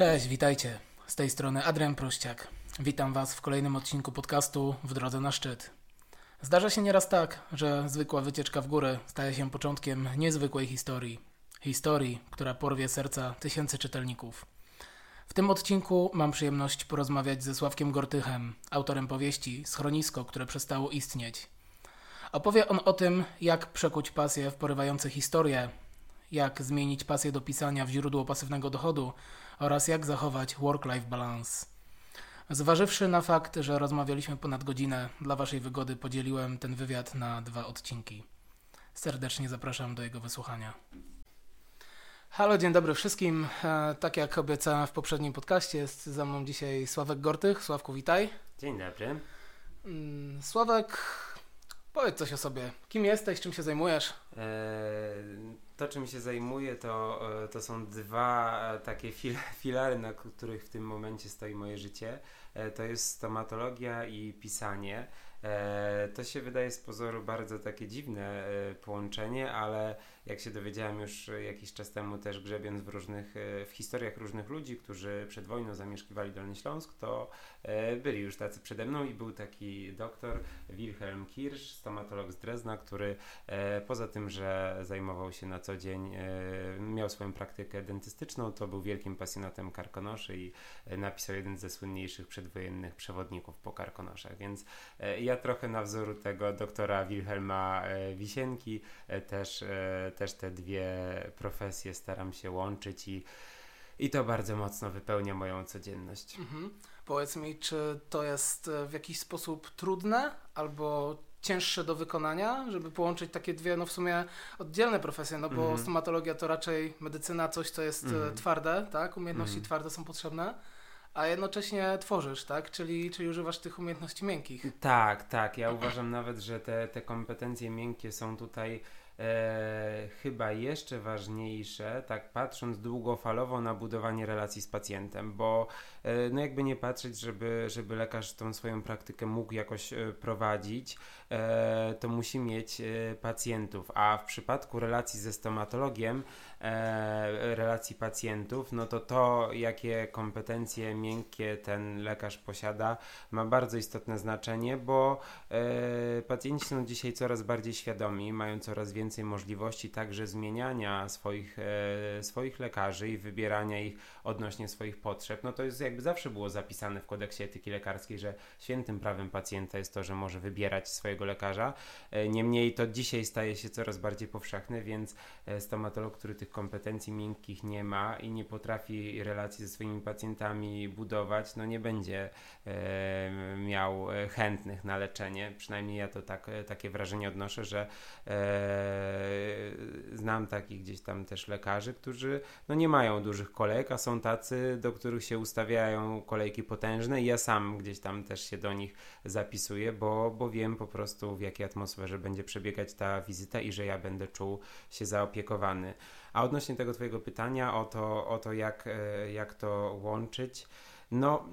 Cześć, witajcie. Z tej strony Adrian Prościak. Witam Was w kolejnym odcinku podcastu W drodze na szczyt. Zdarza się nieraz tak, że zwykła wycieczka w górę staje się początkiem niezwykłej historii. Historii, która porwie serca tysięcy czytelników. W tym odcinku mam przyjemność porozmawiać ze Sławkiem Gortychem, autorem powieści Schronisko, które przestało istnieć. Opowie on o tym, jak przekuć pasję w porywające historie, jak zmienić pasję do pisania w źródło pasywnego dochodu oraz jak zachować work-life balance. Zważywszy na fakt, że rozmawialiśmy ponad godzinę, dla Waszej wygody podzieliłem ten wywiad na dwa odcinki. Serdecznie zapraszam do jego wysłuchania. Halo, dzień dobry wszystkim. E, tak jak obiecałem w poprzednim podcaście, jest ze mną dzisiaj Sławek Gortych. Sławku, witaj. Dzień dobry. Mm, Sławek, powiedz coś o sobie. Kim jesteś, czym się zajmujesz? Eee, to, czym się zajmuję, to, e, to są dwa e, takie fil filary, na których w tym momencie stoi moje życie. E, to jest stomatologia i pisanie. To się wydaje z pozoru bardzo takie dziwne połączenie, ale jak się dowiedziałem już jakiś czas temu też grzebiąc w różnych, w historiach różnych ludzi, którzy przed wojną zamieszkiwali Dolny Śląsk, to byli już tacy przede mną i był taki doktor Wilhelm Kirsch, stomatolog z Drezna, który poza tym, że zajmował się na co dzień, e, miał swoją praktykę dentystyczną, to był wielkim pasjonatem karkonoszy i e, napisał jeden ze słynniejszych przedwojennych przewodników po karkonoszach, więc e, ja trochę na wzoru tego doktora Wilhelma Wisienki też, też te dwie profesje staram się łączyć i i to bardzo mocno wypełnia moją codzienność. Mhm. Powiedz mi, czy to jest w jakiś sposób trudne, albo cięższe do wykonania, żeby połączyć takie dwie, no w sumie oddzielne profesje, no bo mm -hmm. stomatologia to raczej medycyna, coś co jest mm -hmm. twarde, tak? Umiejętności mm twarde są potrzebne a jednocześnie tworzysz, tak? Czyli, czyli używasz tych umiejętności miękkich. Tak, tak. Ja uważam nawet, że te, te kompetencje miękkie są tutaj e, chyba jeszcze ważniejsze, tak patrząc długofalowo na budowanie relacji z pacjentem, bo no jakby nie patrzeć, żeby, żeby lekarz tą swoją praktykę mógł jakoś e, prowadzić, e, to musi mieć e, pacjentów, a w przypadku relacji ze stomatologiem, e, relacji pacjentów, no to to, jakie kompetencje miękkie ten lekarz posiada, ma bardzo istotne znaczenie, bo pacjenci są dzisiaj coraz bardziej świadomi, mają coraz więcej możliwości także zmieniania swoich, e, swoich lekarzy i wybierania ich odnośnie swoich potrzeb, no to jest jakby zawsze było zapisane w kodeksie etyki lekarskiej, że świętym prawem pacjenta jest to, że może wybierać swojego lekarza. E, niemniej to dzisiaj staje się coraz bardziej powszechne, więc e, stomatolog, który tych kompetencji miękkich nie ma i nie potrafi relacji ze swoimi pacjentami budować, no nie będzie e, miał chętnych na leczenie. Przynajmniej ja to tak, takie wrażenie odnoszę, że znam takich gdzieś tam też lekarzy, którzy no nie mają dużych kolejek, a są tacy, do których się ustawiają kolejki potężne i ja sam gdzieś tam też się do nich zapisuję, bo, bo wiem po prostu w jakiej atmosferze będzie przebiegać ta wizyta i że ja będę czuł się zaopiekowany. A odnośnie tego Twojego pytania o to, o to jak, e, jak to łączyć, no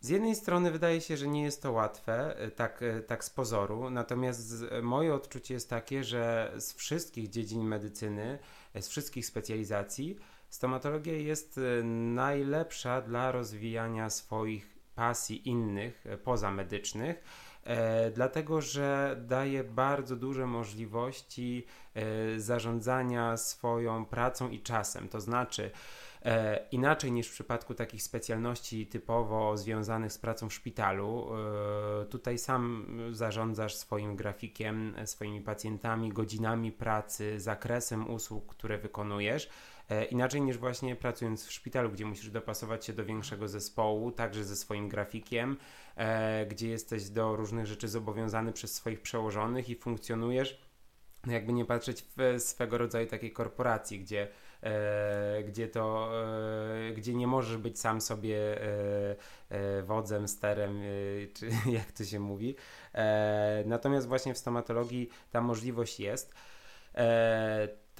z jednej strony wydaje się, że nie jest to łatwe, e, tak, e, tak z pozoru, natomiast moje odczucie jest takie, że z wszystkich dziedzin medycyny, z wszystkich specjalizacji, stomatologia jest najlepsza dla rozwijania swoich pasji innych, pozamedycznych, e, dlatego że daje bardzo duże możliwości e, zarządzania swoją pracą i czasem. To znaczy, E, inaczej niż w przypadku takich specjalności typowo związanych z pracą w szpitalu. E, tutaj sam zarządzasz swoim grafikiem, swoimi pacjentami, godzinami pracy, zakresem usług, które wykonujesz. E, inaczej niż właśnie pracując w szpitalu, gdzie musisz dopasować się do większego zespołu, także ze swoim grafikiem, gdzie jesteś do różnych rzeczy zobowiązany przez swoich przełożonych i funkcjonujesz, no jakby nie patrzeć w swego rodzaju takiej korporacji, gdzie e, gdzie to, e, gdzie nie możesz być sam sobie e, e wodzem, sterem, e, czy jak to się mówi. E, natomiast właśnie w stomatologii ta możliwość jest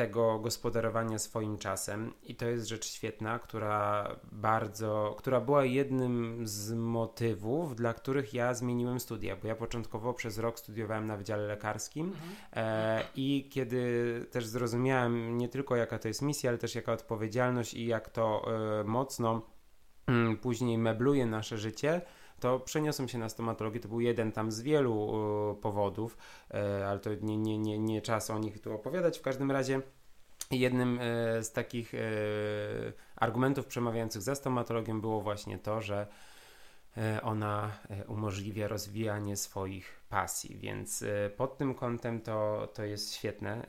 tego gospodarowania swoim czasem i to jest rzecz świetna, która bardzo, która była jednym z motywów, dla których ja zmieniłem studia, bo ja początkowo przez rok studiowałem na Wydziale Lekarskim mhm. e, i kiedy też zrozumiałem nie tylko jaka to jest misja, ale też jaka odpowiedzialność i jak to e, mocno mm, później mebluje nasze życie, to przeniosłem się na stomatologię. To był jeden tam z wielu powodów, ale to nie, nie, nie, nie czas o nich tu opowiadać. W każdym razie jednym z takich argumentów przemawiających za stomatologią było właśnie to, że E, ona e, umożliwia rozwijanie swoich pasji, więc e, pod tym kątem to, to jest świetne.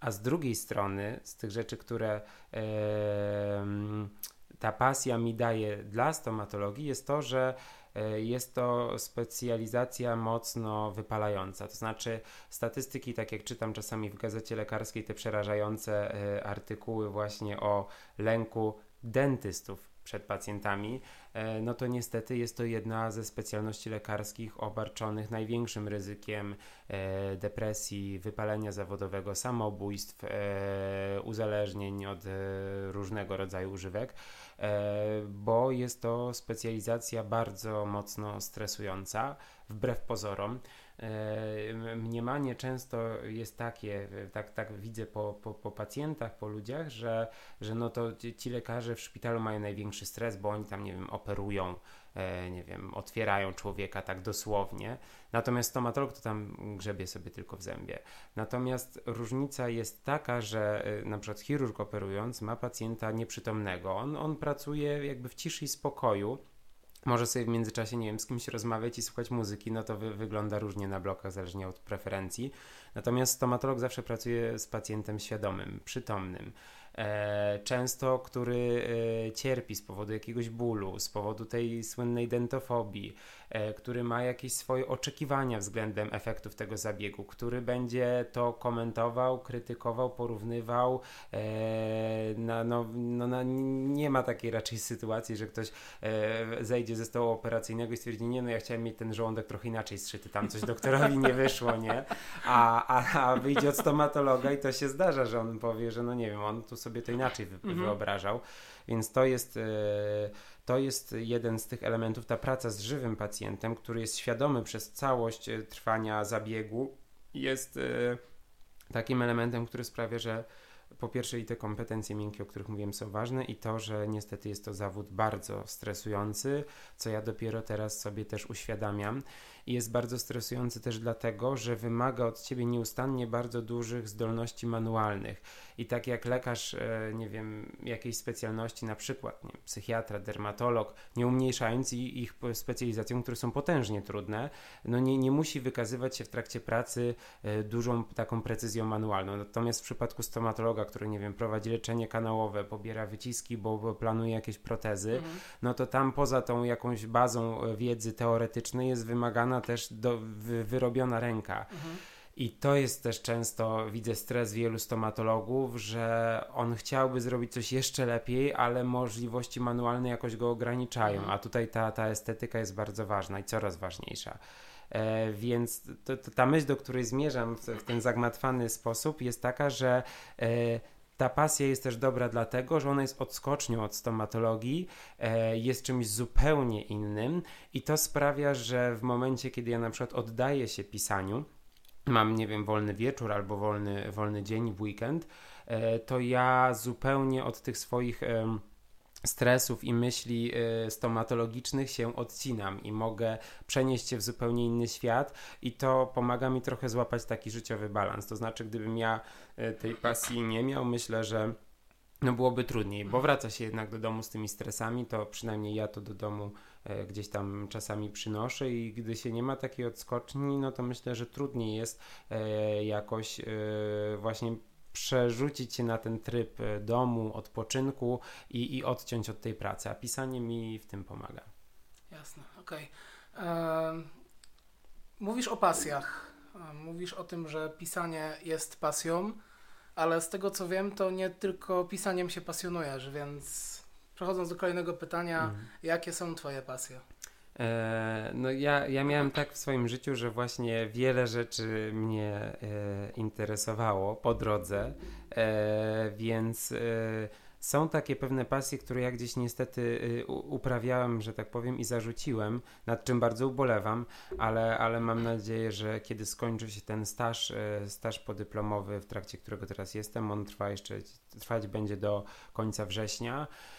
A z drugiej strony, z tych rzeczy, które ta pasja mi daje dla stomatologii, jest to, że jest to specjalizacja mocno wypalająca. To znaczy, statystyki, tak jak czytam czasami w gazecie lekarskiej, te przerażające artykuły właśnie o lęku dentystów przed pacjentami, e, no to niestety jest to jedna ze specjalności lekarskich obarczonych największym ryzykiem e, depresji, wypalenia zawodowego, samobójstw, e, uzależnień od różnego rodzaju używek, bo jest to specjalizacja bardzo mocno stresująca, wbrew pozorom. E, mniemanie często jest takie, tak, tak widzę po, po, po pacjentach, po ludziach, że, że no to ci lekarze w szpitalu mają największy stres, bo oni tam, nie wiem, operują, e, nie wiem, otwierają człowieka tak dosłownie. Natomiast stomatolog to tam grzebie sobie tylko w zębie. Natomiast różnica jest taka, że e, na przykład chirurg operując ma pacjenta nieprzytomnego. On, on pracuje jakby w ciszy i spokoju może sobie w międzyczasie, nie wiem, z kimś rozmawiać i słuchać muzyki, no to wy, wygląda różnie na blokach, zależnie od preferencji. Natomiast stomatolog zawsze pracuje z pacjentem świadomym, przytomnym. E, często który e, cierpi z powodu jakiegoś bólu, z powodu tej słynnej dentofobii, który ma jakieś swoje oczekiwania względem efektów tego zabiegu, który będzie to komentował, krytykował, porównywał. No, no, no, nie ma takiej raczej sytuacji, że ktoś zejdzie ze stołu operacyjnego i stwierdzi, nie no ja chciałem mieć ten żołądek trochę inaczej zszyty, tam coś doktorowi nie wyszło, nie? A, a, a wyjdzie od stomatologa i to się zdarza, że on powie, że no nie wiem, on tu sobie to inaczej wy mhm. Więc to jest, e, to jest jeden z tych elementów, ta praca z żywym pacjentem, który jest świadomy przez całość e, trwania zabiegu, jest e, takim elementem, który sprawia, że po pierwsze i te kompetencje miękkie, o których mówiłem, są ważne i to, że niestety jest to zawód bardzo stresujący, co ja dopiero teraz sobie też uświadamiam i jest bardzo stresujący też dlatego, że wymaga od ciebie nieustannie bardzo dużych zdolności manualnych. I tak jak lekarz, e, nie wiem, jakiejś specjalności, na przykład nie, psychiatra, dermatolog, nie umniejszając ich specjalizacjom, które są potężnie trudne, no nie, nie musi wykazywać się w trakcie pracy e, dużą taką precyzją manualną. Natomiast w przypadku stomatologa, który, nie wiem, prowadzi leczenie kanałowe, pobiera wyciski, bo planuje jakieś protezy, mhm. no to tam poza tą jakąś bazą e, wiedzy teoretycznej jest wymagana też do, wy, wyrobiona ręka. Mhm. I to jest też często, widzę stres wielu stomatologów, że on chciałby zrobić coś jeszcze lepiej, ale możliwości manualne jakoś go ograniczają, mhm. a tutaj ta, ta estetyka jest bardzo ważna i coraz ważniejsza. E, więc to, to ta myśl, do której zmierzam w, w, ten zagmatwany sposób, jest taka, że e, ta pasja jest też dobra dlatego, że ona jest odskocznią od stomatologii, e, jest czymś zupełnie innym i to sprawia, że w momencie, kiedy ja na przykład oddaję się pisaniu, mam, nie wiem, wolny wieczór albo wolny, wolny dzień w weekend, e, to ja zupełnie od tych swoich stresów i myśli y, stomatologicznych się odcinam i mogę przenieść się w zupełnie inny świat i to pomaga mi trochę złapać taki życiowy balans. To znaczy, gdybym ja y, tej pasji nie miał, myślę, że no byłoby trudniej, bo wraca się jednak do domu z tymi stresami, to przynajmniej ja to do domu e, gdzieś tam czasami przynoszę i gdy się nie ma takiej odskoczni, no to myślę, że trudniej jest jakoś właśnie przerzucić się na ten tryb e, domu, odpoczynku i, i odciąć od tej pracy, a pisanie mi w tym pomaga. Jasne, okej. Okay. Mówisz o pasjach. Mówisz o tym, że pisanie jest pasją, ale z tego co wiem, to nie tylko pisaniem się pasjonujesz, więc przechodząc do kolejnego pytania, mhm. jakie są Twoje pasje? E, no ja, ja miałem tak w swoim życiu, że właśnie wiele rzeczy mnie e, interesowało po drodze, e, więc są takie pewne pasje, które ja gdzieś niestety uprawiałem, że tak powiem, i zarzuciłem, nad czym bardzo ubolewam, ale, ale mam nadzieję, że kiedy skończy się ten staż, staż podyplomowy, w trakcie którego teraz jestem, on trwa jeszcze, trwać będzie do końca września. e,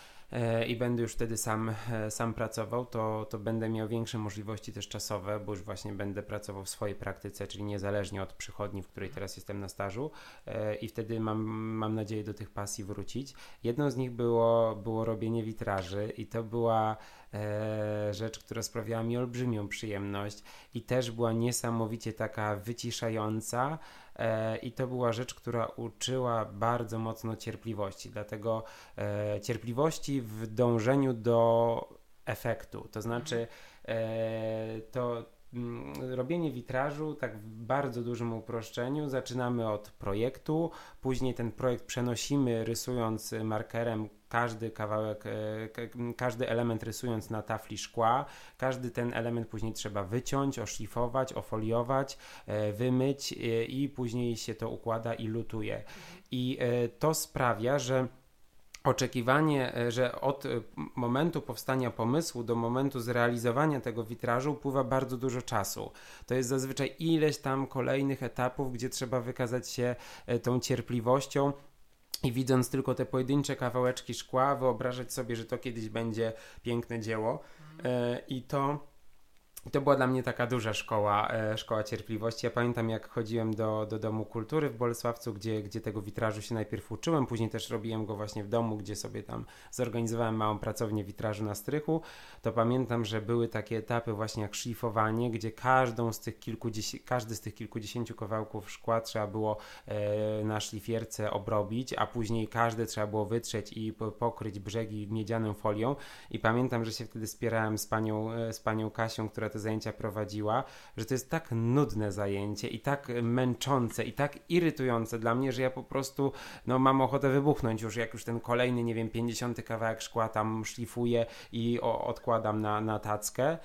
i będę już wtedy sam, e, sam pracował, to, to będę miał większe możliwości też czasowe, bo już właśnie będę pracował w swojej praktyce, czyli niezależnie od przychodni, w której teraz jestem na stażu e, i wtedy mam, mam nadzieję do tych pasji wrócić. Jedną z nich było, było robienie witraży i to była e, rzecz, która sprawiała mi olbrzymią przyjemność i też była niesamowicie taka wyciszająca e, i to była rzecz, która uczyła bardzo mocno cierpliwości, dlatego e, cierpliwości w dążeniu do efektu, to znaczy e, to robienie witrażu tak w bardzo dużym uproszczeniu. Zaczynamy od projektu, później ten projekt przenosimy rysując markerem każdy kawałek, e, każdy element rysując na tafli szkła, każdy ten element później trzeba wyciąć, oszlifować, ofoliować, e, wymyć e, i później się to układa i lutuje. I to sprawia, że oczekiwanie, że od momentu powstania pomysłu do momentu zrealizowania tego witrażu upływa bardzo dużo czasu. To jest zazwyczaj ileś tam kolejnych etapów, gdzie trzeba wykazać się tą cierpliwością i widząc tylko te pojedyncze kawałeczki szkła, wyobrażać sobie, że to kiedyś będzie piękne dzieło. E, I to to była dla mnie taka duża szkoła, e, szkoła cierpliwości. Ja pamiętam, jak chodziłem do, do Domu Kultury w Bolesławcu, gdzie, gdzie tego witrażu się najpierw uczyłem, później też robiłem go właśnie w domu, gdzie sobie tam zorganizowałem małą pracownię witrażu na strychu. To pamiętam, że były takie etapy właśnie jak szlifowanie, gdzie każdą z tych każdy z tych kilkudziesięciu kawałków szkła trzeba było e, na szlifierce obrobić, a później każdy trzeba było wytrzeć i pokryć brzegi miedzianą folią. I pamiętam, że się wtedy spierałem z panią, e, z panią Kasią, która te zajęcia prowadziła, że to jest tak nudne zajęcie i tak męczące i tak irytujące dla mnie, że ja po prostu no, mam ochotę wybuchnąć już, jak już ten kolejny, nie wiem, 50 kawałek szkła tam szlifuję i o, odkładam na, na tackę.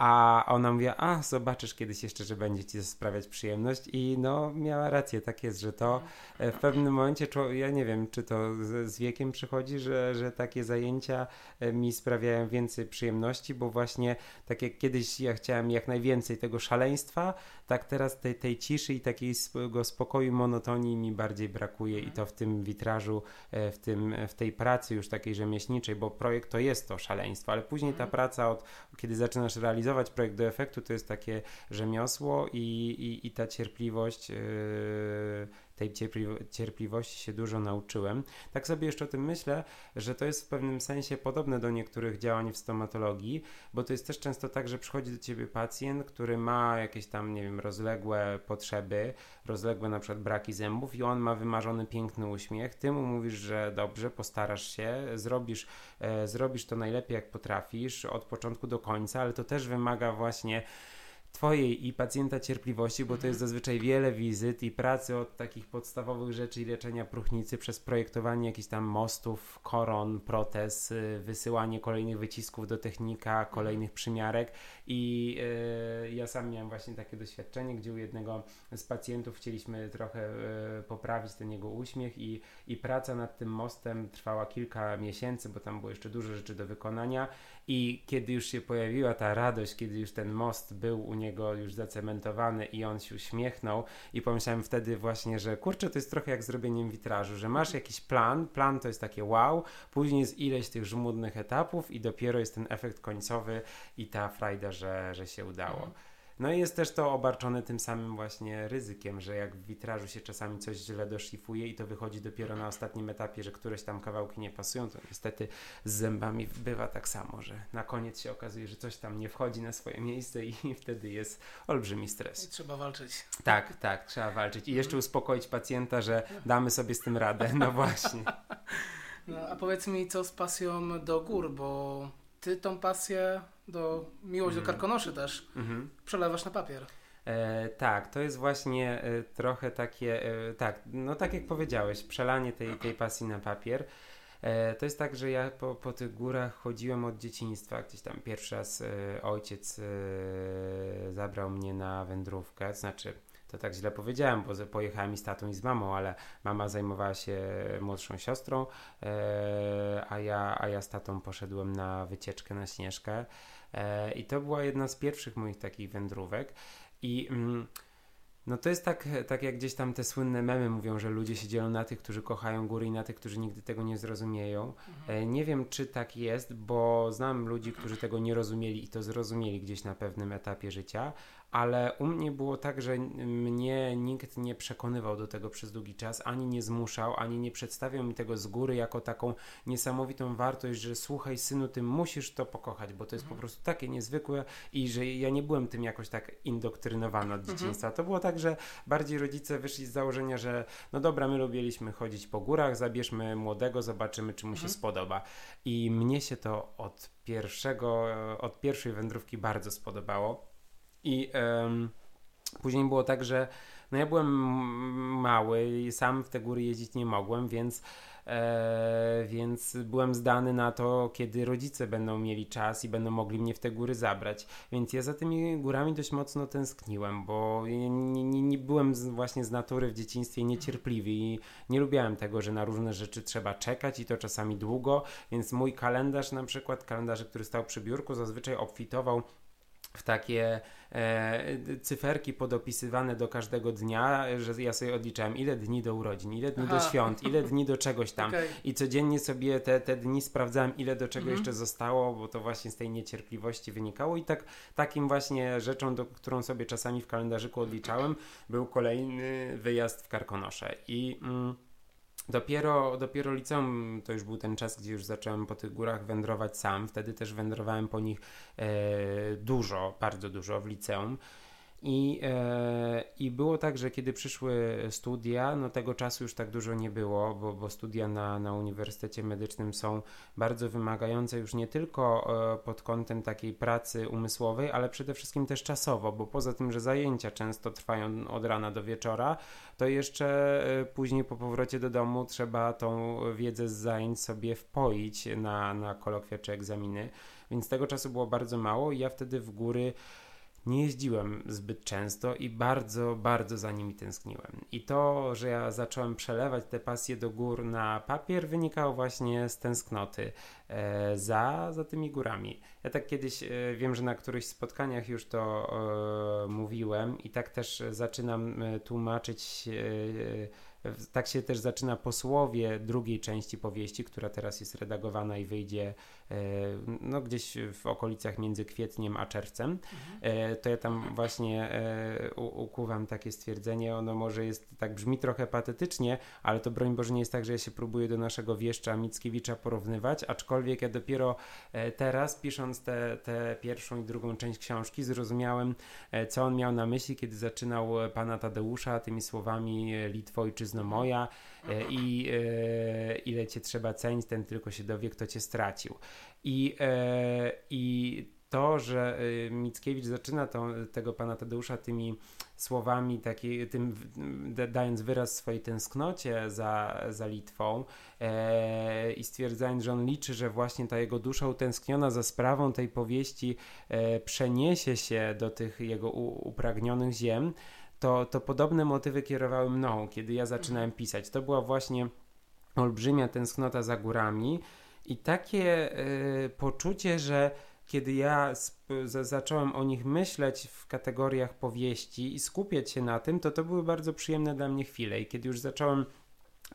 A ona mówi, a zobaczysz kiedyś jeszcze, że będzie ci sprawiać przyjemność. I no miała rację, tak jest, że to e, w pewnym momencie, ja nie wiem, czy to z, wiekiem przychodzi, że, że takie zajęcia e, mi sprawiają więcej przyjemności, bo właśnie tak jak kiedyś ja chciałem jak najwięcej tego szaleństwa, tak teraz tej, tej ciszy i takiego spokoju, monotonii mi bardziej brakuje i to w tym witrażu, e, w, tym, w tej pracy już takiej rzemieślniczej, bo projekt to jest to szaleństwo, ale później ta praca od kiedy zaczynasz realizować projekt do efektu, to jest takie rzemiosło i, i, i ta cierpliwość yy, tej cierpliwości się dużo nauczyłem. Tak sobie jeszcze o tym myślę, że to jest w pewnym sensie podobne do niektórych działań w stomatologii, bo to jest też często tak, że przychodzi do ciebie pacjent, który ma jakieś tam, nie wiem, rozległe potrzeby, rozległe na przykład braki zębów i on ma wymarzony piękny uśmiech. Ty mu mówisz, że dobrze, postarasz się, zrobisz, e, zrobisz to najlepiej jak potrafisz od początku do końca, ale to też wymaga właśnie Twojej i pacjenta cierpliwości, bo to jest mhm. zazwyczaj wiele wizyt i pracy od takich podstawowych rzeczy i leczenia próchnicy przez projektowanie jakichś tam mostów, koron, protez, y, wysyłanie kolejnych wycisków do technika, mhm. kolejnych przymiarek i yy, ja sam miałem właśnie takie doświadczenie, gdzie u jednego z pacjentów chcieliśmy trochę yy, poprawić ten jego uśmiech i, i praca nad tym mostem trwała kilka miesięcy, bo tam było jeszcze dużo rzeczy do wykonania i kiedy już się pojawiła ta radość, kiedy już ten most był u niego już zacementowany i on się uśmiechnął i pomyślałem wtedy właśnie, że kurczę, to jest trochę jak zrobieniem witrażu, że masz jakiś plan, plan to jest takie wow, później jest ileś tych żmudnych etapów i dopiero jest ten efekt końcowy i ta frajda, że, że się udało. No i jest też to obarczone tym samym właśnie ryzykiem, że jak w witrażu się czasami coś źle doszlifuje i to wychodzi dopiero na ostatnim etapie, że któreś tam kawałki nie pasują, to niestety z zębami bywa tak samo, że na koniec się okazuje, że coś tam nie wchodzi na swoje miejsce i wtedy jest olbrzymi stres. I trzeba walczyć. Tak, tak, trzeba walczyć. I jeszcze uspokoić pacjenta, że damy sobie z tym radę. No właśnie. No, a powiedz mi, co z pasją do gór, bo ty tą pasję do miłość do karkonoszy też mm -hmm. przelewasz na papier. E, tak, to jest właśnie e, trochę takie, e, tak, no tak jak powiedziałeś, przelanie tej, tej pasji na papier. E, to jest tak, że ja po, po tych górach chodziłem od dzieciństwa. Gdzieś tam pierwszy raz e, ojciec e, zabrał mnie na wędrówkę, to znaczy to tak źle powiedziałem, bo pojechałem i z tatą i z mamą, ale mama zajmowała się młodszą siostrą, e, a, ja, a ja z tatą poszedłem na wycieczkę na Śnieżkę e, i to była jedna z pierwszych moich takich wędrówek i mm, No to jest tak, tak jak gdzieś tam te słynne memy mówią, że ludzie się dzielą na tych, którzy kochają góry i na tych, którzy nigdy tego nie zrozumieją. Mhm. E, nie wiem, czy tak jest, bo znam ludzi, którzy tego nie rozumieli i to zrozumieli gdzieś na pewnym etapie życia, ale u mnie było tak, że mnie nikt nie przekonywał do tego przez długi czas, ani nie zmuszał, ani nie przedstawiał mi tego z góry jako taką niesamowitą wartość, że słuchaj synu, ty musisz to pokochać, bo to jest po mhm. prostu takie niezwykłe i że ja nie byłem tym jakoś tak indoktrynowany od mhm. dzieciństwa. To było tak, że bardziej rodzice wyszli z założenia, że no dobra, my lubiliśmy chodzić po górach, zabierzmy młodego, zobaczymy, czy mu się mhm. spodoba. I mnie się to od pierwszego, od pierwszej wędrówki bardzo spodobało. I później było tak, że no ja byłem mały i sam w te góry jeździć nie mogłem, więc, e, więc byłem zdany na to, kiedy rodzice będą mieli czas i będą mogli mnie w te góry zabrać. Więc ja za tymi górami dość mocno tęskniłem, bo nie, nie, nie byłem z, właśnie z natury w dzieciństwie niecierpliwy i nie lubiałem tego, że na różne rzeczy trzeba czekać i to czasami długo, więc mój kalendarz na przykład, kalendarz, który stał przy biurku, zazwyczaj obfitował w takie e, cyferki podopisywane do każdego dnia, że ja sobie odliczałem ile dni do urodzin, ile dni Aha. do świąt, ile dni do czegoś tam okay. i codziennie sobie te, te dni sprawdzałem ile do czego mhm. jeszcze zostało, bo to właśnie z tej niecierpliwości wynikało i tak takim właśnie rzeczą, do, którą sobie czasami w kalendarzyku odliczałem był kolejny wyjazd w Karkonosze i mm, Dopiero, dopiero liceum to już był ten czas, gdzie już zacząłem po tych górach wędrować sam. Wtedy też wędrowałem po nich e, dużo, bardzo dużo w liceum. I, e, I było tak, że kiedy przyszły studia, no tego czasu już tak dużo nie było, bo, bo studia na, na Uniwersytecie Medycznym są bardzo wymagające już nie tylko e, pod kątem takiej pracy umysłowej, ale przede wszystkim też czasowo, bo poza tym, że zajęcia często trwają od rana do wieczora, to jeszcze e, później po powrocie do domu trzeba tą wiedzę z zajęć sobie wpoić na, na kolokwia czy egzaminy, więc tego czasu było bardzo mało i ja wtedy w góry nie jeździłem zbyt często i bardzo, bardzo za nimi tęskniłem. I to, że ja zacząłem przelewać te pasje do gór na papier, wynikało właśnie z tęsknoty e, za, za tymi górami. Ja tak kiedyś e, wiem, że na którychś spotkaniach już to e, mówiłem i tak też zaczynam e, tłumaczyć e, tak się też zaczyna posłowie drugiej części powieści, która teraz jest redagowana i wyjdzie e, no, gdzieś w okolicach między kwietniem a czerwcem. Mhm. To ja tam właśnie e, ukuwam takie stwierdzenie. Ono może jest, tak brzmi trochę patetycznie, ale to broń Boże nie jest tak, że ja się próbuję do naszego wieszcza Mickiewicza porównywać, aczkolwiek ja dopiero teraz, pisząc tę te, te pierwszą i drugą część książki, zrozumiałem, co on miał na myśli, kiedy zaczynał pana Tadeusza tymi słowami Litwojczyzny ojczyzno moja e, i e, ile cię trzeba cenić, ten tylko się dowie, kto cię stracił. I, e, i to, że Mickiewicz zaczyna to, tego pana Tadeusza tymi słowami, taki, tym, dając wyraz swojej tęsknocie za, za Litwą e, i stwierdzając, że on liczy, że właśnie ta jego dusza utęskniona za sprawą tej powieści e, przeniesie się do tych jego u, upragnionych ziem, to, to podobne motywy kierowały mną, kiedy ja zaczynałem pisać. To była właśnie olbrzymia tęsknota za górami i takie y, poczucie, że kiedy ja zacząłem o nich myśleć w kategoriach powieści i skupiać się na tym, to to były bardzo przyjemne dla mnie chwile. I kiedy już zacząłem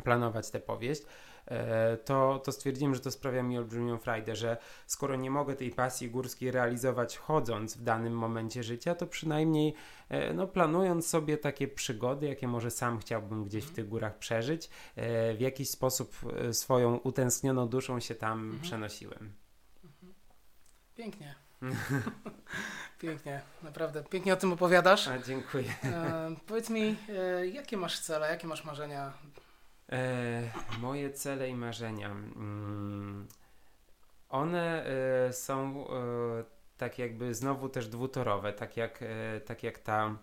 planować tę powieść, to, to stwierdziłem, że to sprawia mi olbrzymią frajdę, że skoro nie mogę tej pasji górskiej realizować chodząc w danym momencie życia, to przynajmniej e, no, planując sobie takie przygody, jakie może sam chciałbym gdzieś w tych górach przeżyć, e, w jakiś sposób swoją utęsknioną duszą się tam mhm. przenosiłem. Mhm. Pięknie. pięknie, naprawdę. Pięknie o tym opowiadasz. A, dziękuję. E, powiedz mi, e, jakie masz cele, jakie masz marzenia E, moje cele i marzenia. Mm, one e, są e, tak jakby znowu też dwutorowe, tak jak, e, tak jak ta,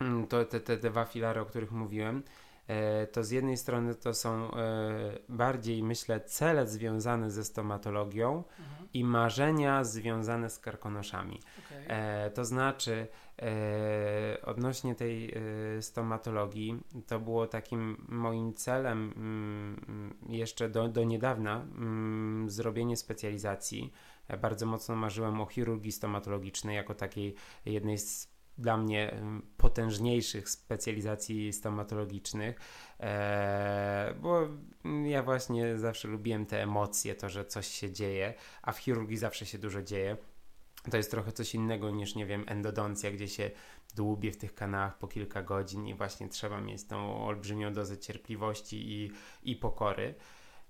mm, to, te, te dwa filary, o których mówiłem. E, to z jednej strony to są e, bardziej, myślę, cele związane ze stomatologią mhm. i marzenia związane z karkonoszami. Okay. To znaczy, E, odnośnie tej e, stomatologii, to było takim moim celem mm, jeszcze do, do niedawna mm, zrobienie specjalizacji. Ja bardzo mocno marzyłem o chirurgii stomatologicznej jako takiej jednej z dla mnie potężniejszych specjalizacji stomatologicznych, e, bo ja właśnie zawsze lubiłem te emocje, to, że coś się dzieje, a w chirurgii zawsze się dużo dzieje. To jest trochę coś innego niż, nie wiem, endodoncja, gdzie się dłubie w tych kanałach po kilka godzin i właśnie trzeba mieć tą olbrzymią dozę cierpliwości i, i pokory.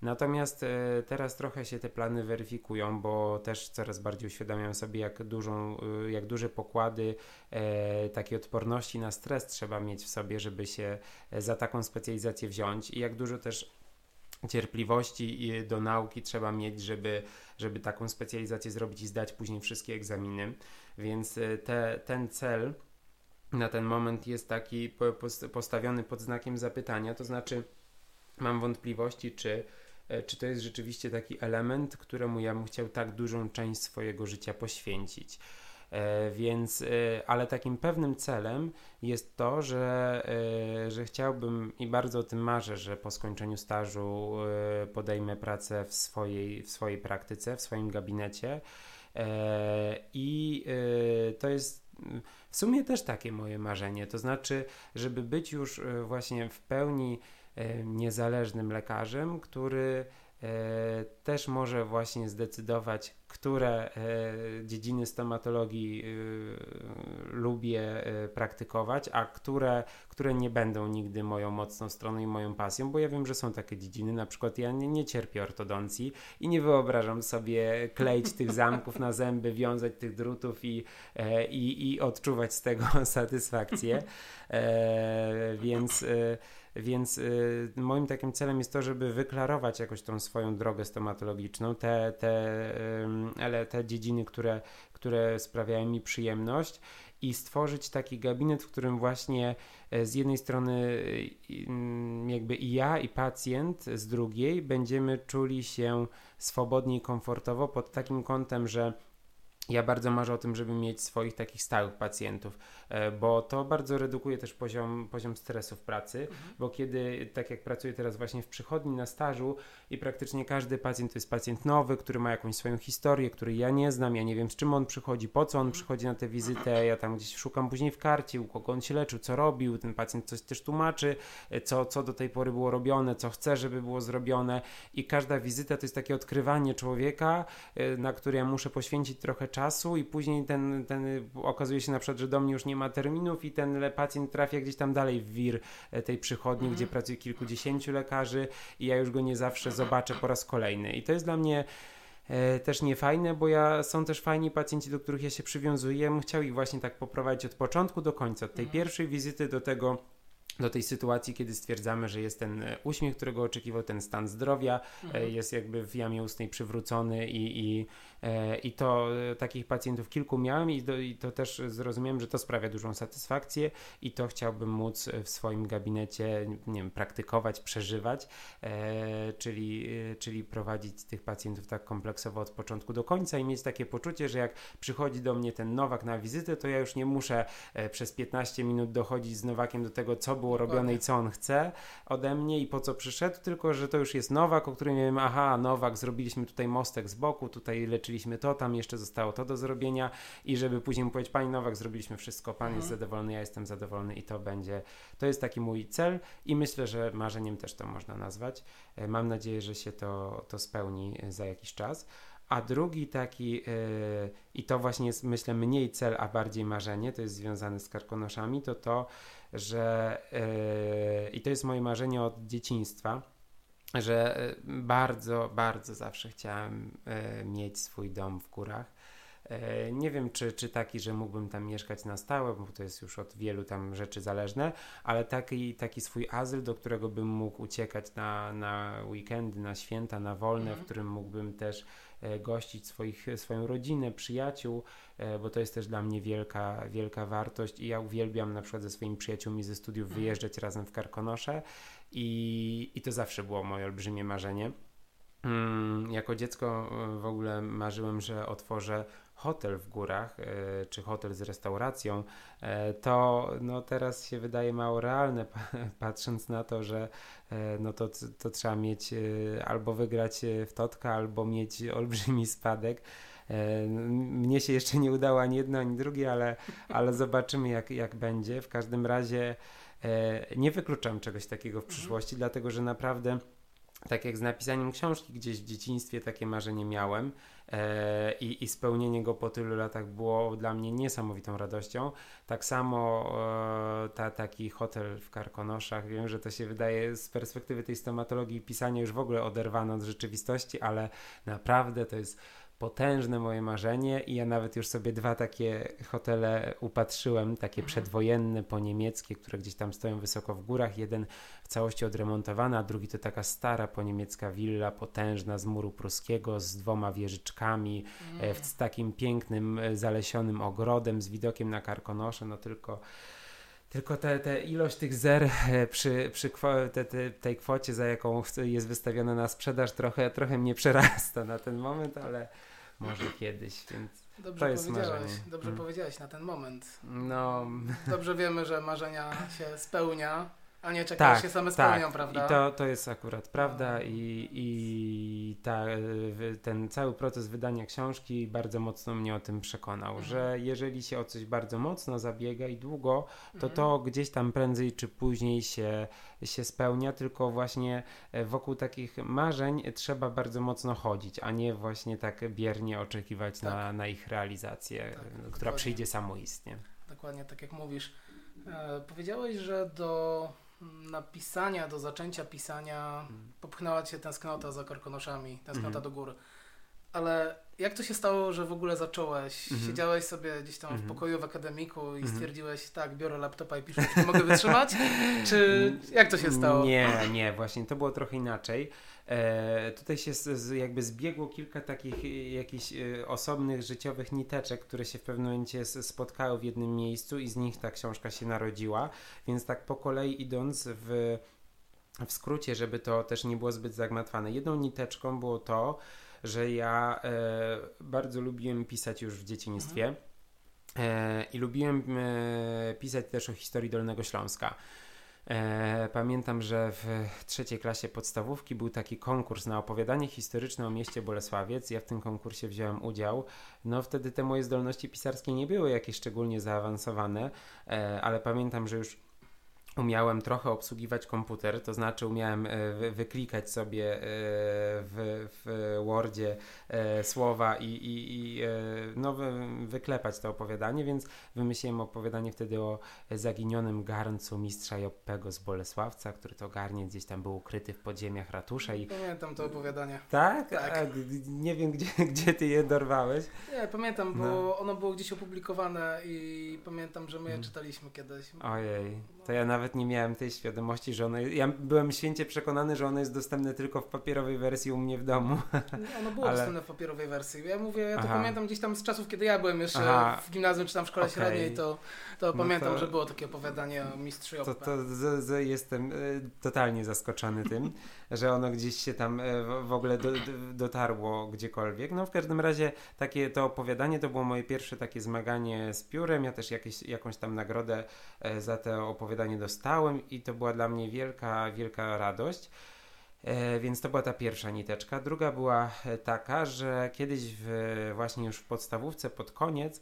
Natomiast e, teraz trochę się te plany weryfikują, bo też coraz bardziej uświadamiam sobie, jak, dużą, e, jak duże pokłady e, takiej odporności na stres trzeba mieć w sobie, żeby się za taką specjalizację wziąć i jak dużo też cierpliwości do nauki trzeba mieć, żeby, żeby taką specjalizację zrobić i zdać później wszystkie egzaminy. Więc te, ten cel na ten moment jest taki postawiony pod znakiem zapytania, to znaczy mam wątpliwości, czy E, czy to jest rzeczywiście taki element, któremu ja bym chciał tak dużą część swojego życia poświęcić. E, więc, e, ale takim pewnym celem jest to, że, że chciałbym i bardzo o tym marzę, że po skończeniu stażu podejmę pracę w swojej, w swojej praktyce, w swoim gabinecie. I to jest w sumie też takie moje marzenie, to znaczy, żeby być już właśnie w pełni E, niezależnym lekarzem, który e, też może właśnie zdecydować, które e, dziedziny stomatologii lubię praktykować, a które, które nie będą nigdy moją mocną stroną i moją pasją, bo ja wiem, że są takie dziedziny, na przykład ja nie, nie cierpię ortodoncji i nie wyobrażam sobie kleić tych zamków na zęby, wiązać tych drutów i, i, i odczuwać z tego satysfakcję, więc więc y, moim takim celem jest to, żeby wyklarować jakoś tą swoją drogę stomatologiczną, te, te, ale te dziedziny, które, które sprawiają mi przyjemność i stworzyć taki gabinet, w którym właśnie e, z jednej strony jakby i ja, i pacjent z drugiej będziemy czuli się swobodnie i komfortowo pod takim kątem, że ja bardzo marzę o tym, żeby mieć swoich takich stałych pacjentów, e, bo to bardzo redukuje też poziom, poziom stresu w pracy, mhm. bo kiedy, tak jak pracuję teraz właśnie w przychodni na stażu i praktycznie każdy pacjent to jest pacjent nowy, który ma jakąś swoją historię, który ja nie znam, ja nie wiem z czym on przychodzi, po co on mhm. przychodzi na tę wizytę, ja tam gdzieś szukam później w karcie, u kogo on się leczył, co robił, ten pacjent coś też tłumaczy, e, co, co do tej pory było robione, co chce, żeby było zrobione i każda wizyta to jest takie odkrywanie człowieka, e, na które ja muszę poświęcić trochę czasu i później ten, ten okazuje się na przykład, że do mnie już nie ma terminów i ten pacjent trafia gdzieś tam dalej w wir e, tej przychodni, mhm. gdzie pracuje kilkudziesięciu lekarzy i ja już go nie zawsze zobaczę po raz kolejny. I to jest dla mnie e, też niefajne, bo ja są też fajni pacjenci, do których ja się przywiązuję. Chciał ich właśnie tak poprowadzić od początku do końca, od tej mhm. pierwszej wizyty do tego do tej sytuacji, kiedy stwierdzamy, że jest ten e, uśmiech, którego oczekiwał, ten stan zdrowia, mhm. jest jakby w jamie ustnej przywrócony i, i I to e, takich pacjentów kilku miałem i, do, i to też zrozumiałem, że to sprawia dużą satysfakcję i to chciałbym móc w swoim gabinecie, nie wiem, praktykować, przeżywać, e, czyli, czyli prowadzić tych pacjentów tak kompleksowo od początku do końca i mieć takie poczucie, że jak przychodzi do mnie ten Nowak na wizytę, to ja już nie muszę przez 15 minut dochodzić z Nowakiem do tego, co było robione i co on chce ode mnie i po co przyszedł, tylko że to już jest Nowak, o którym wiem, aha, Nowak, zrobiliśmy tutaj mostek z boku, tutaj leczyliśmy zrobiliśmy to, tam jeszcze zostało to do zrobienia i żeby później powiedzieć, Pani Nowak, zrobiliśmy wszystko, Pan mhm. jest zadowolony, ja jestem zadowolony i to będzie, to jest taki mój cel i myślę, że marzeniem też to można nazwać. E, mam nadzieję, że się to, to spełni e, za jakiś czas. A drugi taki, yy, i to właśnie jest myślę mniej cel, a bardziej marzenie, to jest związane z karkonoszami, to to, że yy, i to jest moje marzenie od dzieciństwa, że e, bardzo, bardzo zawsze chciałem e, mieć swój dom w górach. E, nie wiem, czy, czy taki, że mógłbym tam mieszkać na stałe, bo to jest już od wielu tam rzeczy zależne, ale taki, taki swój azyl, do którego bym mógł uciekać na, na weekendy, na święta, na wolne, mhm. w którym mógłbym też gościć swoich, swoją rodzinę, przyjaciół, bo to jest też dla mnie wielka, wielka wartość i ja uwielbiam na przykład ze swoimi przyjaciółmi ze studiów wyjeżdżać razem w Karkonosze i, i to zawsze było moje olbrzymie marzenie. Mm, jako dziecko e, w ogóle marzyłem, że otworzę hotel w górach, e, czy hotel z restauracją, e, to no teraz się wydaje mało realne, patrząc na to, że no to, to trzeba mieć albo wygrać w totka, albo mieć olbrzymi spadek. Mnie się jeszcze nie udało ani jedno, ani drugie, ale, ale zobaczymy jak, jak będzie. W każdym razie nie wykluczam czegoś takiego w mhm. przyszłości, dlatego że naprawdę tak jak z napisaniem książki, gdzieś w dzieciństwie takie marzenie miałem e, i, i, spełnienie go po tylu latach było dla mnie niesamowitą radością. Tak samo e, ta, taki hotel w Karkonoszach, wiem, że to się wydaje z perspektywy tej stomatologii pisania już w ogóle oderwane od rzeczywistości, ale naprawdę to jest potężne moje marzenie i ja nawet już sobie dwa takie hotele upatrzyłem, takie mhm. przedwojenne, poniemieckie, które gdzieś tam stoją wysoko w górach. Jeden w całości odremontowany, a drugi to taka stara poniemiecka willa, potężna z muru pruskiego, z dwoma wieżyczkami, mm. z takim pięknym, e, zalesionym ogrodem, z widokiem na Karkonosze, no tylko tylko te, te ilość tych zer e, przy, przy te, te, tej kwocie, za jaką jest wystawiona na sprzedaż, trochę, trochę mnie przerasta na ten moment, ale może kiedyś, więc Dobrze to jest powiedziałeś, marzenie. Dobrze hmm. powiedziałeś na ten moment. No. Dobrze wiemy, że marzenia się spełnia. A nie tak, się same tak. spełnią, prawda? I to, to jest akurat prawda i, i ta, ten cały proces wydania książki bardzo mocno mnie o tym przekonał, mhm. że jeżeli się o coś bardzo mocno zabiega i długo, to mhm. to gdzieś tam prędzej czy później się, się spełnia, tylko właśnie e, wokół takich marzeń trzeba bardzo mocno chodzić, a nie właśnie tak biernie oczekiwać tak. na, na ich realizację, tak, która dokładnie. przyjdzie samoistnie. Dokładnie tak jak mówisz. E, powiedziałeś, że do napisania, do zaczęcia pisania hmm. popchnęła cię tęsknota za karkonoszami, tęsknota hmm. do góry. Ale jak to się stało, że w ogóle zacząłeś? Mhm. Siedziałeś sobie gdzieś tam w mhm. pokoju w akademiku i mhm. stwierdziłeś, tak, biorę laptopa i piszę, czy mogę wytrzymać? Czy jak to się stało? Nie, nie, właśnie to było trochę inaczej. E, tutaj się z, z, jakby zbiegło kilka takich e, jakichś e, osobnych życiowych niteczek, które się w pewnym momencie spotkały w jednym miejscu i z nich ta książka się narodziła. Więc tak po kolei idąc w, w skrócie, żeby to też nie było zbyt zagmatwane. Jedną niteczką było to, że ja e, bardzo lubiłem pisać już w dzieciństwie. Mhm. E, I lubiłem e, pisać też o historii Dolnego Śląska. E, pamiętam, że w trzeciej klasie podstawówki był taki konkurs na opowiadanie historyczne o mieście Bolesławiec. Ja w tym konkursie wziąłem udział. No wtedy te moje zdolności pisarskie nie były jakieś szczególnie zaawansowane, ale pamiętam, że już umiałem trochę obsługiwać komputer, to znaczy umiałem e, wyklikać sobie e, w, w Wordzie e, słowa i, i, i no, wyklepać to opowiadanie, więc wymyśliłem opowiadanie wtedy o zaginionym garncu mistrza Joppego z Bolesławca, który to garniec gdzieś tam był ukryty w podziemiach ratusza. I... Pamiętam to opowiadanie. Tak? tak. A, nie wiem, gdzie, gdzie ty je dorwałeś. Nie, pamiętam, bo no. ono było gdzieś opublikowane i pamiętam, że my je hmm. czytaliśmy kiedyś. Ojej, to ja nawet nie miałem tej świadomości, że ono. Ja byłem święcie przekonany, że ono jest dostępne tylko w papierowej wersji u mnie w domu. Ono było Ale... dostępne w papierowej wersji. Ja mówię, ja to Aha. pamiętam gdzieś tam z czasów, kiedy ja byłem jeszcze Aha. w gimnazjum czy tam w szkole okay. średniej, to, to no pamiętam, to... że było takie opowiadanie o mistrzu To, to z, z, jestem y, totalnie zaskoczony tym, że ono gdzieś się tam y, w ogóle do, do, dotarło gdziekolwiek. No w każdym razie takie to opowiadanie to było moje pierwsze takie zmaganie z piórem. Ja też jakieś, jakąś tam nagrodę y, za to opowiadanie dostałem i to była dla mnie wielka, wielka radość. E, więc to była ta pierwsza niteczka. Druga była e, taka, że kiedyś w, właśnie już w podstawówce pod koniec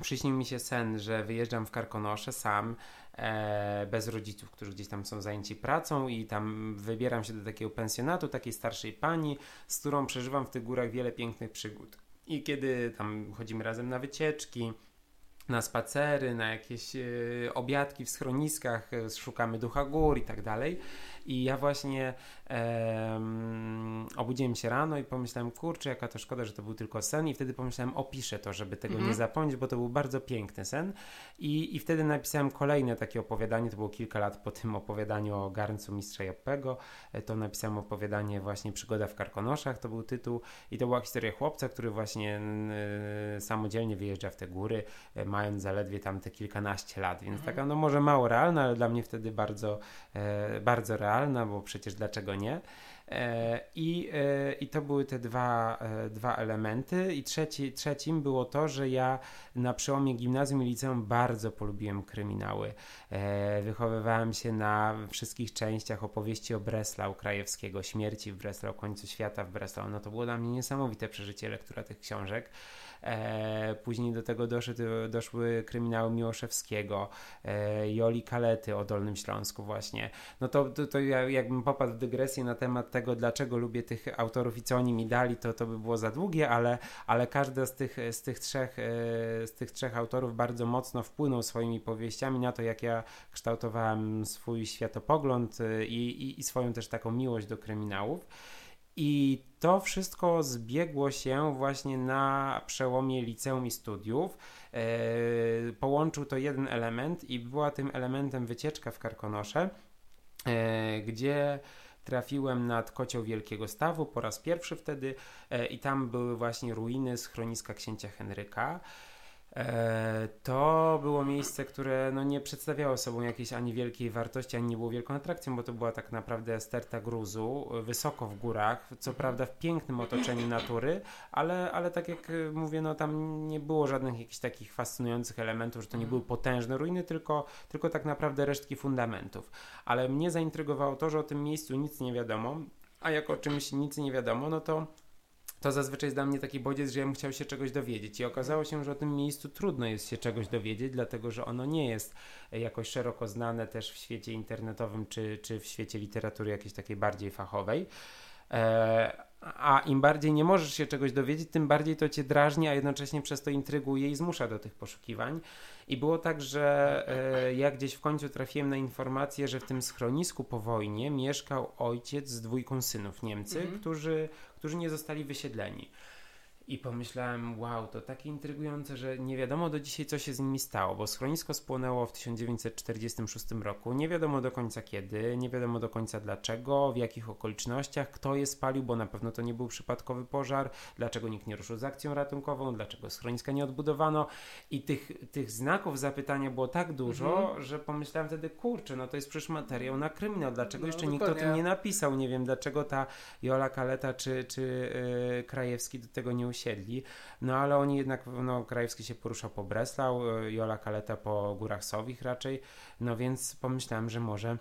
przyśnił mi się sen, że wyjeżdżam w Karkonosze sam, e, bez rodziców, którzy gdzieś tam są zajęci pracą i tam wybieram się do takiego pensjonatu, takiej starszej pani, z którą przeżywam w tych górach wiele pięknych przygód. I kiedy tam chodzimy razem na wycieczki, na spacery, na jakieś y, obiadki w schroniskach, y, szukamy ducha gór i tak dalej. I ja właśnie um, obudziłem się rano i pomyślałem, kurczę, jaka to szkoda, że to był tylko sen. I wtedy pomyślałem, opiszę to, żeby tego mm -hmm. nie zapomnieć, bo to był bardzo piękny sen. I, I wtedy napisałem kolejne takie opowiadanie. To było kilka lat po tym opowiadaniu o garncu mistrza Joppego. E, to napisałem opowiadanie właśnie Przygoda w Karkonoszach, to był tytuł. I to była historia chłopca, który właśnie y, samodzielnie wyjeżdża w te góry, y, mając zaledwie tam te kilkanaście lat. Więc -hmm. taka, no może mało realna, ale dla mnie wtedy bardzo, y, bardzo realna, bo przecież dlaczego nie? E, I, e, I to były te dwa, e, dwa elementy. I trzeci, trzecim było to, że ja na przełomie gimnazjum i liceum bardzo polubiłem kryminały. Wychowywałem się na wszystkich częściach opowieści o Breslau Krajewskiego, śmierci w Breslau, końcu świata w Breslau. No to było dla mnie niesamowite przeżycie lektura tych książek. Później do tego doszły, doszły kryminały Miłoszewskiego, Joli Kalety o Dolnym Śląsku właśnie. No to, to, to ja, jakbym popadł w dygresję na temat tego, dlaczego lubię tych autorów i co oni mi dali, to to by było za długie, ale, ale każdy z tych, z, tych trzech, e, z tych trzech autorów bardzo mocno wpłynął swoimi powieściami na to, jak ja kształtowałem swój światopogląd e, i, i, i swoją też taką miłość do kryminałów. I to wszystko zbiegło się właśnie na przełomie liceum i studiów. E, połączył to jeden element i była tym elementem wycieczka w Karkonosze, e, gdzie trafiłem nad kocioł Wielkiego Stawu po raz pierwszy wtedy e, i tam były właśnie ruiny schroniska księcia Henryka. E, to było miejsce, które no, nie przedstawiało sobą jakiejś ani wielkiej wartości, ani nie było wielką atrakcją, bo to była tak naprawdę sterta gruzu, wysoko w górach, co prawda w pięknym otoczeniu natury, ale, ale tak jak mówię, no tam nie było żadnych jakichś takich fascynujących elementów, że to nie były potężne ruiny, tylko, tylko tak naprawdę resztki fundamentów. Ale mnie zaintrygowało to, że o tym miejscu nic nie wiadomo, a jak o czymś nic nie wiadomo, no to to zazwyczaj jest dla mnie taki bodziec, że ja bym chciał się czegoś dowiedzieć. I okazało się, że o tym miejscu trudno jest się czegoś dowiedzieć, dlatego że ono nie jest jakoś szeroko znane też w świecie internetowym czy, czy w świecie literatury jakiejś takiej bardziej fachowej. E, a im bardziej nie możesz się czegoś dowiedzieć, tym bardziej to cię drażni, a jednocześnie przez to intryguje i zmusza do tych poszukiwań. I było tak, że e, ja gdzieś w końcu trafiłem na informację, że w tym schronisku po wojnie mieszkał ojciec z dwójką synów Niemcy, mhm. którzy, którzy nie zostali wysiedleni. I pomyślałem, wow, to takie intrygujące, że nie wiadomo do dzisiaj, co się z nimi stało, bo schronisko spłonęło w 1946 roku. Nie wiadomo do końca kiedy, nie wiadomo do końca dlaczego, w jakich okolicznościach, kto je spalił, bo na pewno to nie był przypadkowy pożar, dlaczego nikt nie ruszył z akcją ratunkową, dlaczego schroniska nie odbudowano. I tych, tych znaków zapytania było tak dużo, mhm. że pomyślałem wtedy, kurczę, no to jest przecież materiał na kryminał, dlaczego no, jeszcze nikt o tym nie napisał? Nie wiem, dlaczego ta Jola Kaleta czy, czy yy, Krajewski do tego nie usiadł usiedli, no ale oni jednak, no Krajewski się porusza po Breslau, y, Jola Kaleta po Górach Sowich raczej, no więc pomyślałem, że może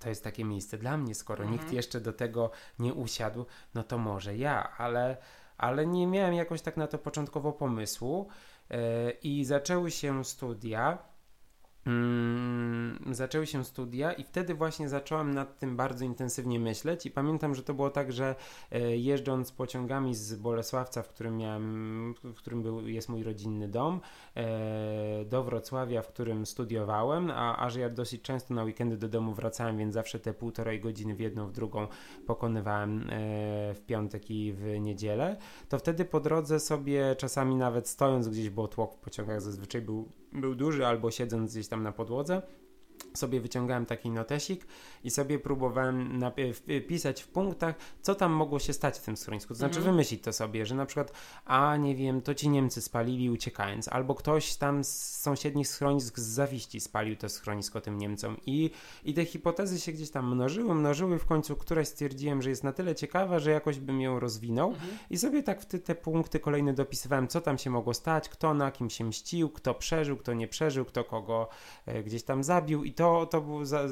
to jest takie miejsce dla mnie, skoro mhm. nikt jeszcze do tego nie usiadł, no to może ja, ale, ale nie miałem jakoś tak na to początkowo pomysłu yy, i zaczęły się studia Mm, zaczęły się studia i wtedy właśnie zacząłem nad tym bardzo intensywnie myśleć i pamiętam, że to było tak, że e, jeżdżąc pociągami z Bolesławca, w którym miałem, w którym był, jest mój rodzinny dom, e, do Wrocławia, w którym studiowałem, a, a że ja dosyć często na weekendy do domu wracałem, więc zawsze te półtorej godziny w jedną, w drugą pokonywałem e, w piątek i w niedzielę, to wtedy po drodze sobie czasami nawet stojąc gdzieś, bo tłok w pociągach zazwyczaj był, był duży, albo siedząc gdzieś tam na podłodze, sobie wyciągałem taki notesik i sobie próbowałem pisać w punktach, co tam mogło się stać w tym schronisku. To znaczy mhm. wymyślić to sobie, że na przykład, a nie wiem, to ci Niemcy spalili uciekając, albo ktoś tam z sąsiednich schronisk z zawiści spalił to schronisko tym Niemcom. I, i te hipotezy się gdzieś tam mnożyły, mnożyły. W końcu któraś stwierdziłem, że jest na tyle ciekawa, że jakoś bym ją rozwinął mhm. i sobie tak w te, te punkty kolejne dopisywałem, co tam się mogło stać, kto na kim się mścił, kto przeżył, kto nie przeżył, kto kogo e, gdzieś tam zabił i to, to, był za,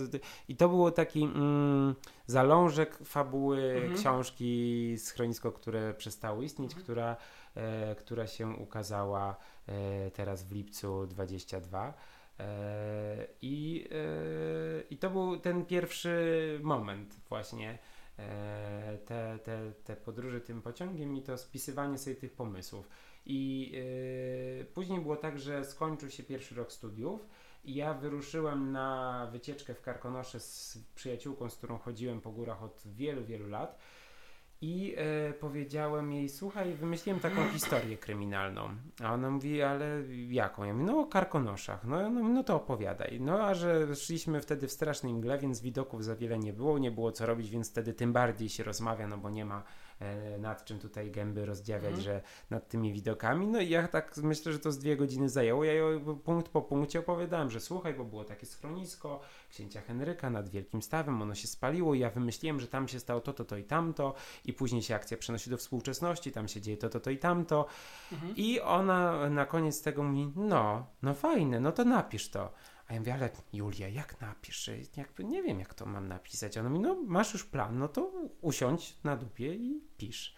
i to było taki mm, zalążek fabuły mhm. książki Schronisko, które przestało istnieć, mhm. która, e, która się ukazała e, teraz w lipcu 22. E, I, e, I to był ten pierwszy moment właśnie e, te, te, te podróże tym pociągiem i to spisywanie sobie tych pomysłów. I później było tak, że skończył się pierwszy rok studiów ja wyruszyłem na wycieczkę w Karkonosze z przyjaciółką, z którą chodziłem po górach od wielu, wielu lat. I e, powiedziałem jej, słuchaj, wymyśliłem taką historię kryminalną. A ona mówi, ale jaką? Ja mówię, no o karkonoszach. No, no, no to opowiadaj. No a że szliśmy wtedy w strasznej mgle, więc widoków za wiele nie było, nie było co robić, więc wtedy tym bardziej się rozmawia, no bo nie ma nad czym tutaj gęby rozdziawiać, Mhm. że nad tymi widokami. No i ja tak myślę, że to z dwie godziny zajęło. Ja ją punkt po punkcie opowiadałem, że słuchaj, bo było takie schronisko księcia Henryka nad Wielkim Stawem, ono się spaliło i ja wymyśliłem, że tam się stało to, to, to i tamto i później się akcja przenosi do współczesności, tam się dzieje to, to, to i tamto. Mhm. I ona na koniec tego mówi, no, no fajne, no to napisz to. A ja mówię, ale Julia, jak napisz? Jakby nie wiem, jak to mam napisać. Ona mówi, no masz już plan, no to usiądź na dupie i pisz.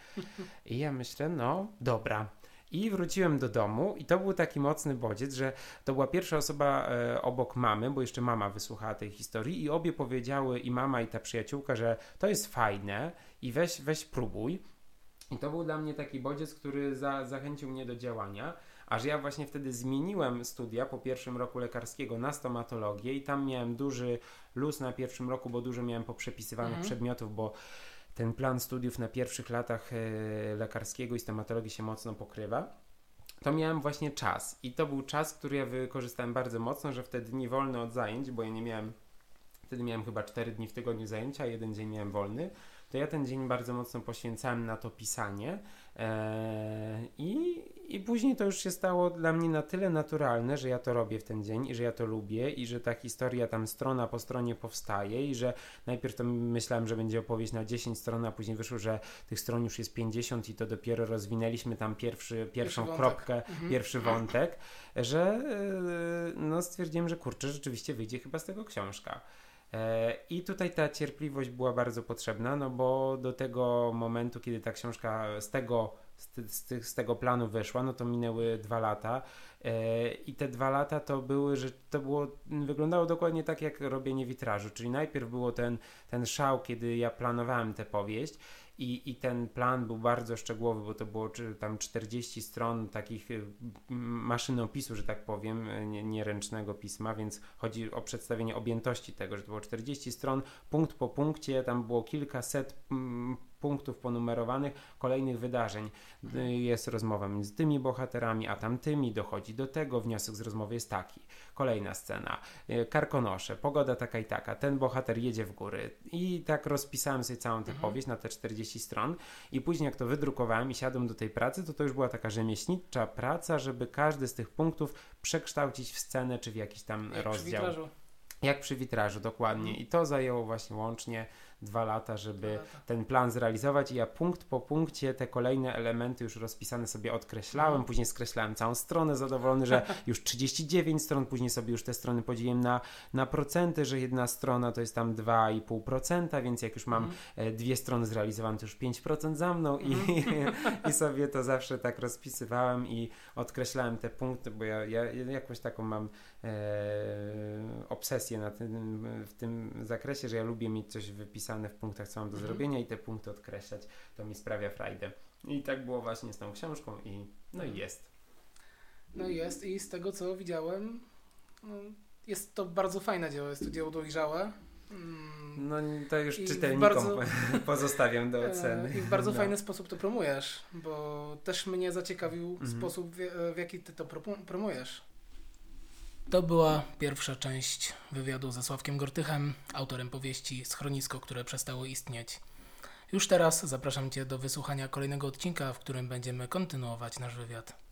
I ja myślę, no dobra. I wróciłem do domu i to był taki mocny bodziec, że to była pierwsza osoba e, obok mamy, bo jeszcze mama wysłuchała tej historii i obie powiedziały, i mama i ta przyjaciółka, że to jest fajne i weź, weź próbuj. I to był dla mnie taki bodziec, który za, zachęcił mnie do działania. Aż ja właśnie wtedy zmieniłem studia po pierwszym roku lekarskiego na stomatologię i tam miałem duży luz na pierwszym roku, bo dużo miałem poprzepisywanych Mhm. przedmiotów, bo ten plan studiów na pierwszych latach e, lekarskiego i stomatologii się mocno pokrywa. To miałem właśnie czas i to był czas, który ja wykorzystałem bardzo mocno, że wtedy nie wolny od zajęć, bo ja nie miałem, wtedy miałem chyba 4 dni w tygodniu zajęcia, a jeden dzień miałem wolny, to ja ten dzień bardzo mocno poświęcałem na to pisanie Eee, i, i później to już się stało dla mnie na tyle naturalne, że ja to robię w ten dzień i że ja to lubię i że ta historia tam strona po stronie powstaje i że najpierw to myślałem, że będzie opowieść na 10 stron, a później wyszło, że tych stron już jest 50 i to dopiero rozwinęliśmy tam pierwszy, pierwszą wątek. kropkę, Mhm. pierwszy wątek, że yy, no stwierdziłem, że kurczę, rzeczywiście wyjdzie chyba z tego książka. E, I tutaj ta cierpliwość była bardzo potrzebna, no bo do tego momentu, kiedy ta książka z tego, z, z tego planu wyszła, no to minęły dwa lata. E, I te dwa lata to były, że to było, wyglądało dokładnie tak jak robienie witrażu, czyli najpierw było ten, ten szał, kiedy ja planowałem tę powieść i, i ten plan był bardzo szczegółowy, bo to było tam 40 stron takich y, maszynopisu, że tak powiem, y, nie, nie ręcznego pisma, więc chodzi o przedstawienie objętości tego, że to było 40 stron, punkt po punkcie, tam było kilkaset mm, punktów ponumerowanych kolejnych wydarzeń. Jest rozmowa między tymi bohaterami, a tamtymi, dochodzi do tego, wniosek z rozmowy jest taki. Kolejna scena, y, karkonosze, pogoda taka i taka, ten bohater jedzie w góry i tak rozpisałem sobie całą tę powieść na te 40 stron i później jak to wydrukowałem i siadłem do tej pracy, to to już była taka rzemieślnicza praca, żeby każdy z tych punktów przekształcić w scenę czy w jakiś tam Jak przy rozdział. witrażu. Jak przy witrażu, dokładnie. Mhm. I to zajęło właśnie łącznie dwa lata, żeby ten plan zrealizować i ja punkt po punkcie te kolejne elementy już rozpisane sobie odkreślałem, Mhm. później skreślałem całą stronę, zadowolony, że już 39 stron, później sobie już te strony podzieliłem na, na procenty, że jedna strona to jest tam 2,5%, więc jak już mam Mhm. e, dwie strony zrealizowane, to już 5% za mną i, i sobie to zawsze tak rozpisywałem i odkreślałem te punkty, bo ja, ja jakąś taką mam e, obsesję na tym, w tym zakresie, że ja lubię mieć coś wypisane w punktach, co mam do Mhm. zrobienia i te punkty odkreślać, to mi sprawia frajdę. I tak było właśnie z tą książką i no i jest. No jest i z tego co widziałem, no, jest to bardzo fajne dzieło, jest to dzieło dojrzałe. Mm, No to już I czytelnikom bardzo- pozostawiam do e, oceny. I w bardzo No. fajny sposób to promujesz, bo też mnie zaciekawił Mhm. sposób, w, w jaki ty to promujesz. To była pierwsza część wywiadu ze Sławkiem Gortychem, autorem powieści Schronisko, które przestało istnieć. Już teraz zapraszam Cię do wysłuchania kolejnego odcinka, w którym będziemy kontynuować nasz wywiad.